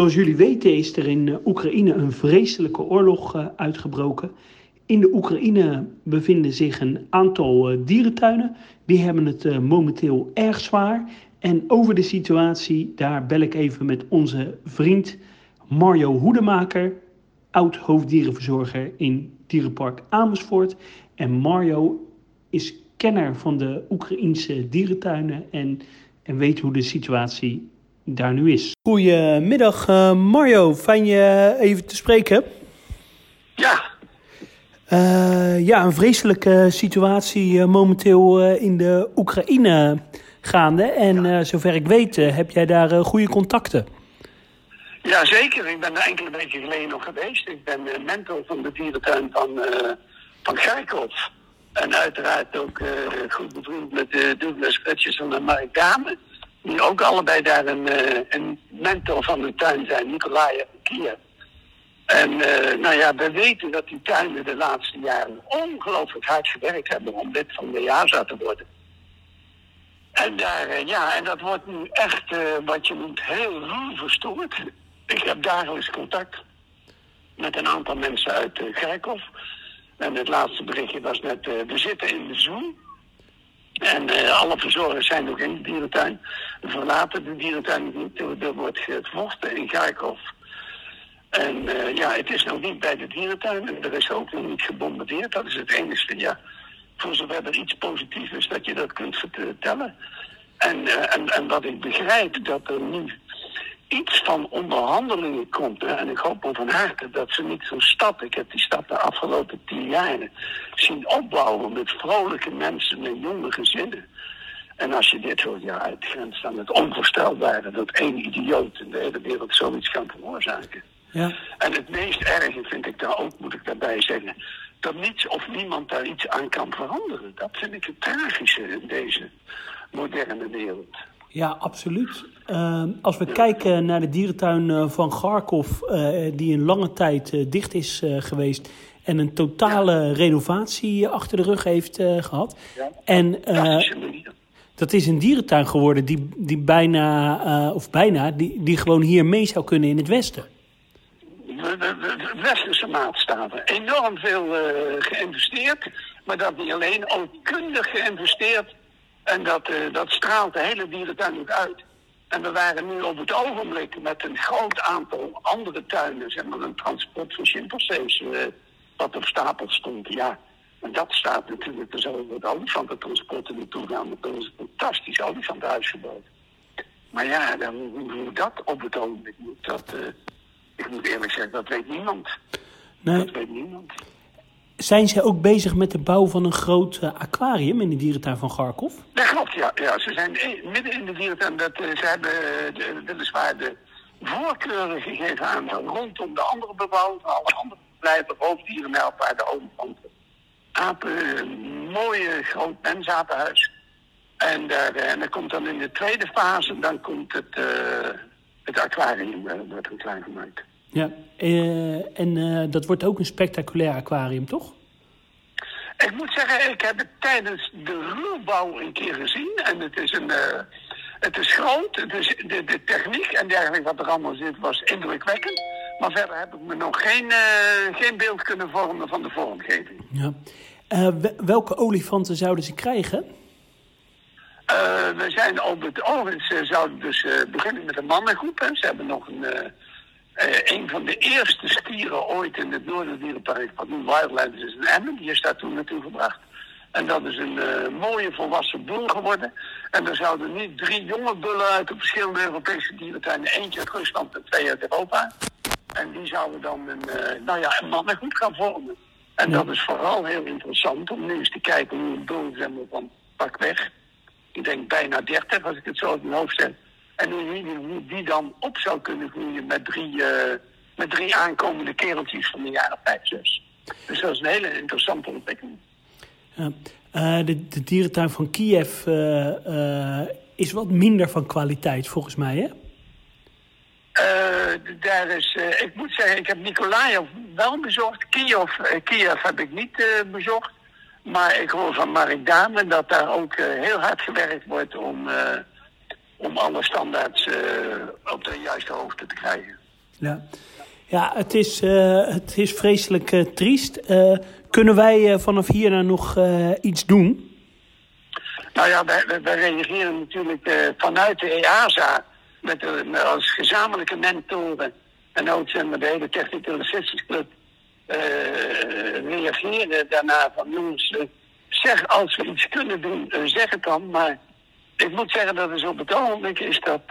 zoals jullie weten is er in Oekraïne een vreselijke oorlog uitgebroken. In de Oekraïne bevinden zich een aantal dierentuinen. Die hebben het momenteel erg zwaar. En over de situatie, daar bel ik even met onze vriend Mario Hoedemaker, oud hoofddierenverzorger in Dierenpark Amersfoort. En Mario is kenner van de Oekraïense dierentuinen en, en weet hoe de situatie daar nu is. Goedemiddag uh, Mario, fijn je even te spreken. Ja. Uh, ja, een vreselijke situatie uh, momenteel in de Oekraïne gaande. En ja. zover ik weet heb jij daar goede contacten. Ja, zeker. Ik ben er enkele weken geleden nog geweest. Ik ben mentor van de dierentuin van, van Garkov. En uiteraard ook uh, goed bevriend met uh, Douglas Hutchison en Mark Dame. Die ook allebei daar een, uh, een mentor van de tuin zijn, Nicolai en Kiev. En nou ja, we weten dat die tuinen de laatste jaren ongelooflijk hard gewerkt hebben om lid van de JASA te worden. En, daar, ja, en dat wordt nu echt, wat je noemt, heel ruw verstoord. Ik heb dagelijks contact met een aantal mensen uit uh. En het laatste berichtje was net, we zitten in de zoom. En uh, alle verzorgers zijn nog in de dierentuin. Verlaten de dierentuin niet. Er wordt gevochten in Garkov. En uh, ja, het is nog niet bij de dierentuin. En er is ook nog niet gebombardeerd. Dat is het enige, ja. Voor zover er iets positiefs is dat je dat kunt vertellen. En, en, en wat ik begrijp, dat er nu iets van onderhandelingen komt. En ik hoop van harte dat ze niet zo'n stad, ik heb die stad de afgelopen tien jaren zien opbouwen met vrolijke mensen, met jonge gezinnen. En als je dit hoort, ja, uitgrenst aan het onvoorstelbare dat één idioot in de hele wereld zoiets kan veroorzaken. Ja. En het meest erge vind ik daar ook, moet ik daarbij zeggen, dat niets of niemand daar iets aan kan veranderen. Dat vind ik het tragische in deze moderne wereld. Ja, absoluut. Uh, als we kijken naar de dierentuin eh, van Garkov, uh, die een lange tijd uh, dicht is geweest en een totale renovatie achter de rug heeft gehad. Ja. En dat is een dierentuin geworden die, die bijna, of bijna, die, die gewoon hier mee zou kunnen in het westen. De, de, de westerse maatstaven. Enorm veel geïnvesteerd, maar dat niet alleen, ook kundig geïnvesteerd en dat, uh, dat straalt de hele dierentuin ook uit. En we waren nu op het ogenblik met een groot aantal andere tuinen, zeg maar een transport van chimpansees, uh, wat op stapel stond. Ja, en dat staat natuurlijk, er zullen wat olifantentransporten naartoe gaan, want er is een fantastisch olifantenhuis gebouwd. Maar ja, dan, hoe dat op het ogenblik moet, dat, uh, ik moet eerlijk zeggen, dat weet niemand. Nee. Dat weet niemand. Zijn zij ook bezig met de bouw van een groot uh, aquarium in de dierentuin van Garkov? Dat klopt, ja. ja. Ze zijn midden in de dierentuin. Dat, uh, ze hebben uh, weliswaar de voorkeuren gegeven aan rondom de andere bebouwing. Alle andere blijven roofdieren, melkpaarden, olifanten, apen. Een mooie groot mensapenhuis. En, daar, en dan komt dan in de tweede fase, dan komt het, het aquarium, wordt een klein gemaakt. Ja, uh, en uh, dat wordt ook een spectaculair aquarium, toch? Ik moet zeggen, ik heb het tijdens de ruwbouw een keer gezien. En het is, een, uh, het is groot, het is de, de, techniek en dergelijke wat er allemaal zit was indrukwekkend. Maar verder heb ik me nog geen, geen beeld kunnen vormen van de vormgeving. Ja. welke olifanten zouden ze krijgen? we zijn op het ogenblik, ze zouden dus beginnen met een mannengroep. Hè. Ze hebben nog een een van de eerste stieren ooit in het Noorderdierenpark, wat nu Wildlands is, een Emmen, die is daar toen naartoe gebracht. En dat is een uh, mooie volwassen bul geworden. En er zouden nu drie jonge bullen uit de verschillende Europese dierentuinen, eentje uit Rusland en twee uit Europa. En die zouden dan een, uh, nou ja, een mannengroep gaan vormen. En dat is vooral heel interessant om nu eens te kijken hoe een bul zeg maar, van pak weg. Ik denk bijna 30 als ik het zo in mijn hoofd zet en hoe die dan op zou kunnen groeien met drie, uh, met drie aankomende kereltjes van de jaren 5, 6. Dus dat is een hele interessante ontwikkeling. Ja, uh, de, de, dierentuin van Kiev uh, is wat minder van kwaliteit, volgens mij, hè? daar is, ik moet zeggen, ik heb Nikolaev wel bezocht. Kiev, Kiev heb ik niet bezocht. Maar ik hoor van Mark Dame dat daar ook heel hard gewerkt wordt om om alle standaards uh, op de juiste hoogte te krijgen. Ja, ja het, is, uh, het is vreselijk uh, triest. Uh, kunnen wij vanaf hier nog iets doen? Nou ja, wij, wij reageren natuurlijk vanuit de EASA met, als gezamenlijke mentoren en ook maar, de hele Technical Assistance Club reageren daarna van jongens, zeg als we iets kunnen doen, zeg het dan. Maar ik moet zeggen dat is op het ogenblik is dat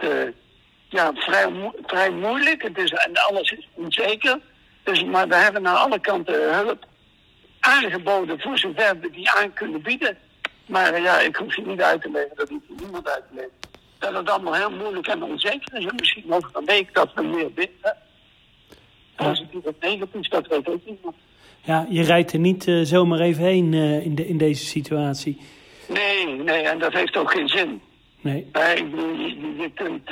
ja, vrij, vrij moeilijk. Het is, en alles is onzeker. Dus, maar we hebben naar alle kanten hulp aangeboden voor zover we die aan kunnen bieden. Maar ja, ik hoef je niet uit te leggen, dat hoeft niemand uit te leggen. Dat het allemaal heel moeilijk en onzeker is. En misschien over een week dat we meer binnen. Positief of negatief, dat weet ook niet. Ja, je rijdt er niet uh, zomaar even heen in, de, in deze situatie. Nee, nee, en dat heeft ook geen zin. Nee. Je, je kunt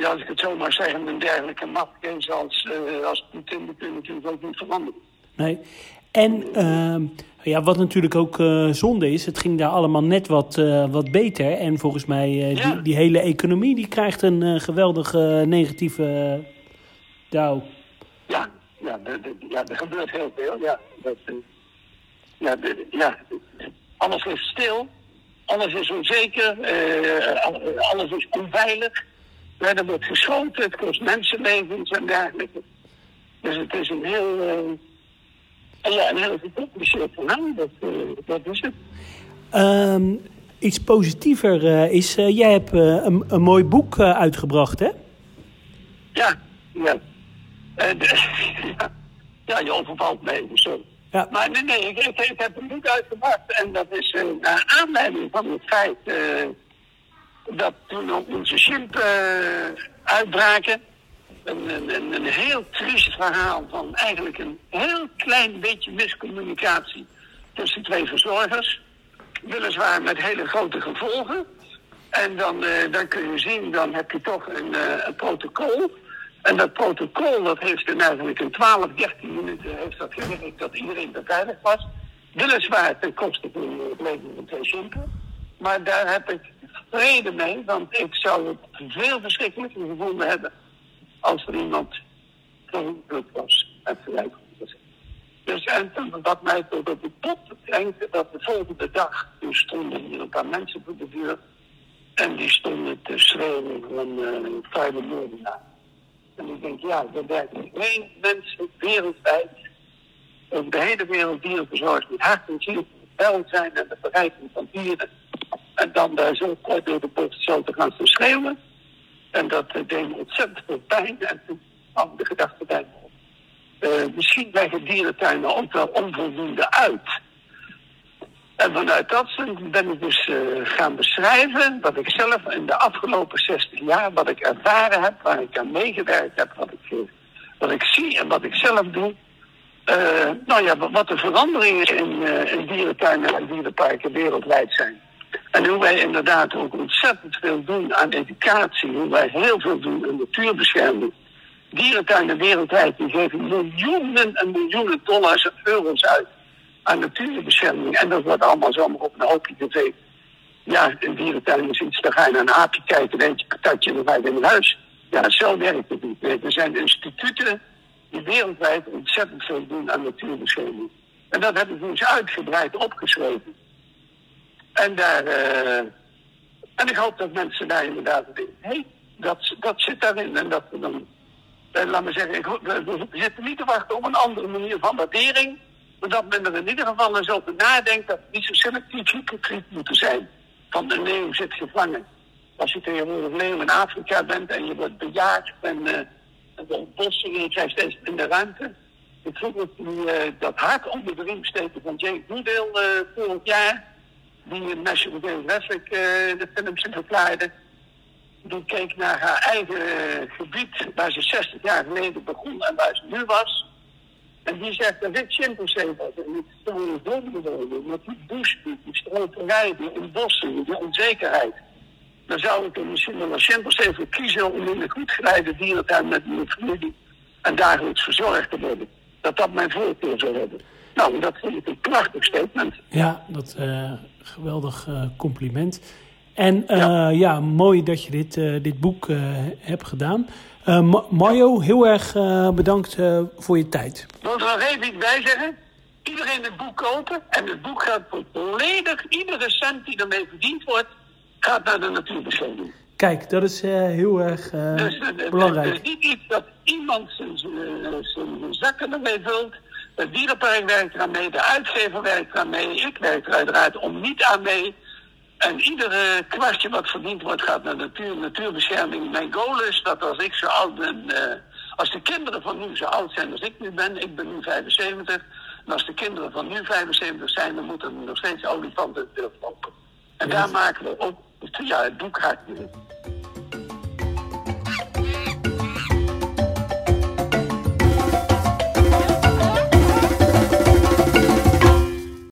ja, als ik het zo maar zeggen, een dergelijke mafkees als, uh, als Poetin, kun natuurlijk ook niet veranderen. Nee. En uh, ja, wat natuurlijk ook uh, zonde is, het ging daar allemaal net wat, wat beter. En volgens mij, ja. die, die, hele economie die krijgt een geweldige negatieve dauw. Ja, ja, er gebeurt heel veel. Ja, dat, ja, ja, alles is stil, alles is onzeker, alles is onveilig. Ja, er wordt geschoten, het kost mensenlevens en dergelijke. Dus het is een heel, uh, ja, een heel gecompliceerd verhaal, dat, uh, dat is het. Um, iets positiever is, jij hebt een, een, mooi boek uitgebracht, hè? Ja, ja. Ja. je overvalt mij, zo. Ja. Maar nee, nee, ik, heb een boek uitgebracht en dat is naar aanleiding van het feit dat toen op onze ship uh, uitbraken. Een, een, een, heel triest verhaal van eigenlijk een heel klein beetje miscommunicatie tussen twee verzorgers. Weliswaar met hele grote gevolgen. En dan, dan kun je zien, dan heb je toch een, een protocol. En dat protocol dat heeft in eigenlijk in 12, 13 minuten heeft dat gewerkt dat iedereen beveiligd was. Weliswaar ten koste van het leven van twee. Maar daar heb ik vrede mee, want ik zou het veel verschrikkelijker gevonden hebben als er iemand verantwoordelijk was en gelijk was. Dus en wat mij tot op de pot brengt, dat de volgende dag, toen stonden hier een paar mensen voor de deur en die stonden te schreeuwen van uh, vuile. En ik denk, ja, er werken geen mensen wereldwijd over de hele wereld dierenverzorgers met hart en ziel welzijn en de verrijking van dieren en dan daar zo kort door de bocht zo te gaan schreeuwen. En dat uh, deed ontzettend veel pijn. En toen kwam de gedachte bij me op. Uh, misschien leggen dierentuinen ook wel onvoldoende uit. En vanuit dat ben ik dus uh, gaan beschrijven wat ik zelf in de afgelopen 60 jaar, wat ik ervaren heb, waar ik aan meegewerkt heb, wat ik, wat ik zie en wat ik zelf doe. Uh, nou ja, wat de veranderingen in, uh, in dierentuinen en dierenparken wereldwijd zijn. En hoe wij inderdaad ook ontzettend veel doen aan educatie, hoe wij heel veel doen aan natuurbescherming. Dierentuinen wereldwijd die geven miljoenen en miljoenen dollars en euro's uit aan natuurbescherming. En dat wordt allemaal zomaar op een hoopje tv. Ja, een dierentuin is iets, dan ga je naar een aapje kijken, een patatje, dan ga in huis. Ja, zo werkt het niet. Er zijn instituten die wereldwijd ontzettend veel doen aan natuurbescherming. En dat heb ik dus uitgebreid opgeschreven. En daar, uh, en ik hoop dat mensen daar inderdaad denken, hé, hey, dat, dat zit daarin. En dat we dan, uh, laat me zeggen, ik, we, zitten niet te wachten op een andere manier van waardering. Dat men er in ieder geval eens over nadenkt dat we niet zo selectief hypocriet moeten zijn. Van een leeuw zit gevangen. Als je tegenwoordig leeuw in Afrika bent en je wordt bejaagd en, uh, en de krijgt steeds minder ruimte. Ik vroeg dat, uh, dat hart onder de riem steken van Jane Goodale uh, vorig jaar die National Geographic uh, de films verklaarde. Die keek naar haar eigen gebied, waar ze 60 jaar geleden begon en waar ze nu was. En die zegt dat dit chimpansee was. En het stonden doodbewonen, met die bushgebied, die stroperij, die bossen, die onzekerheid. Dan zou ik er misschien wel voor kiezen om in een goed geleide dierentuin met mijn familie en dagelijks verzorgd te worden. Dat dat mijn voorkeur zou hebben. Nou, dat vind ik een prachtig statement. Ja, dat uh, geweldig uh, compliment. En ja. ja. mooi dat je dit, dit boek hebt gedaan. Mario, heel erg bedankt voor je tijd. Wil er nog even iets bij zeggen? Iedereen het boek kopen en het boek gaat volledig, iedere cent die ermee verdiend wordt, gaat naar de natuurbescherming. Kijk, dat is heel erg dus, belangrijk. Het is niet iets dat iemand zijn, zijn zakken ermee vult. Het dierenpark werkt eraan mee, de uitgever werkt eraan mee, ik werk er uiteraard om niet aan mee. En iedere kwartje wat verdiend wordt gaat naar natuur, natuurbescherming. Mijn goal is dat als ik zo oud ben, uh, als de kinderen van nu zo oud zijn als ik nu ben, ik ben nu 75, en als de kinderen van nu 75 zijn, dan moeten er nog steeds olifanten durven lopen. En daar maken we ook, ja, het boek gaat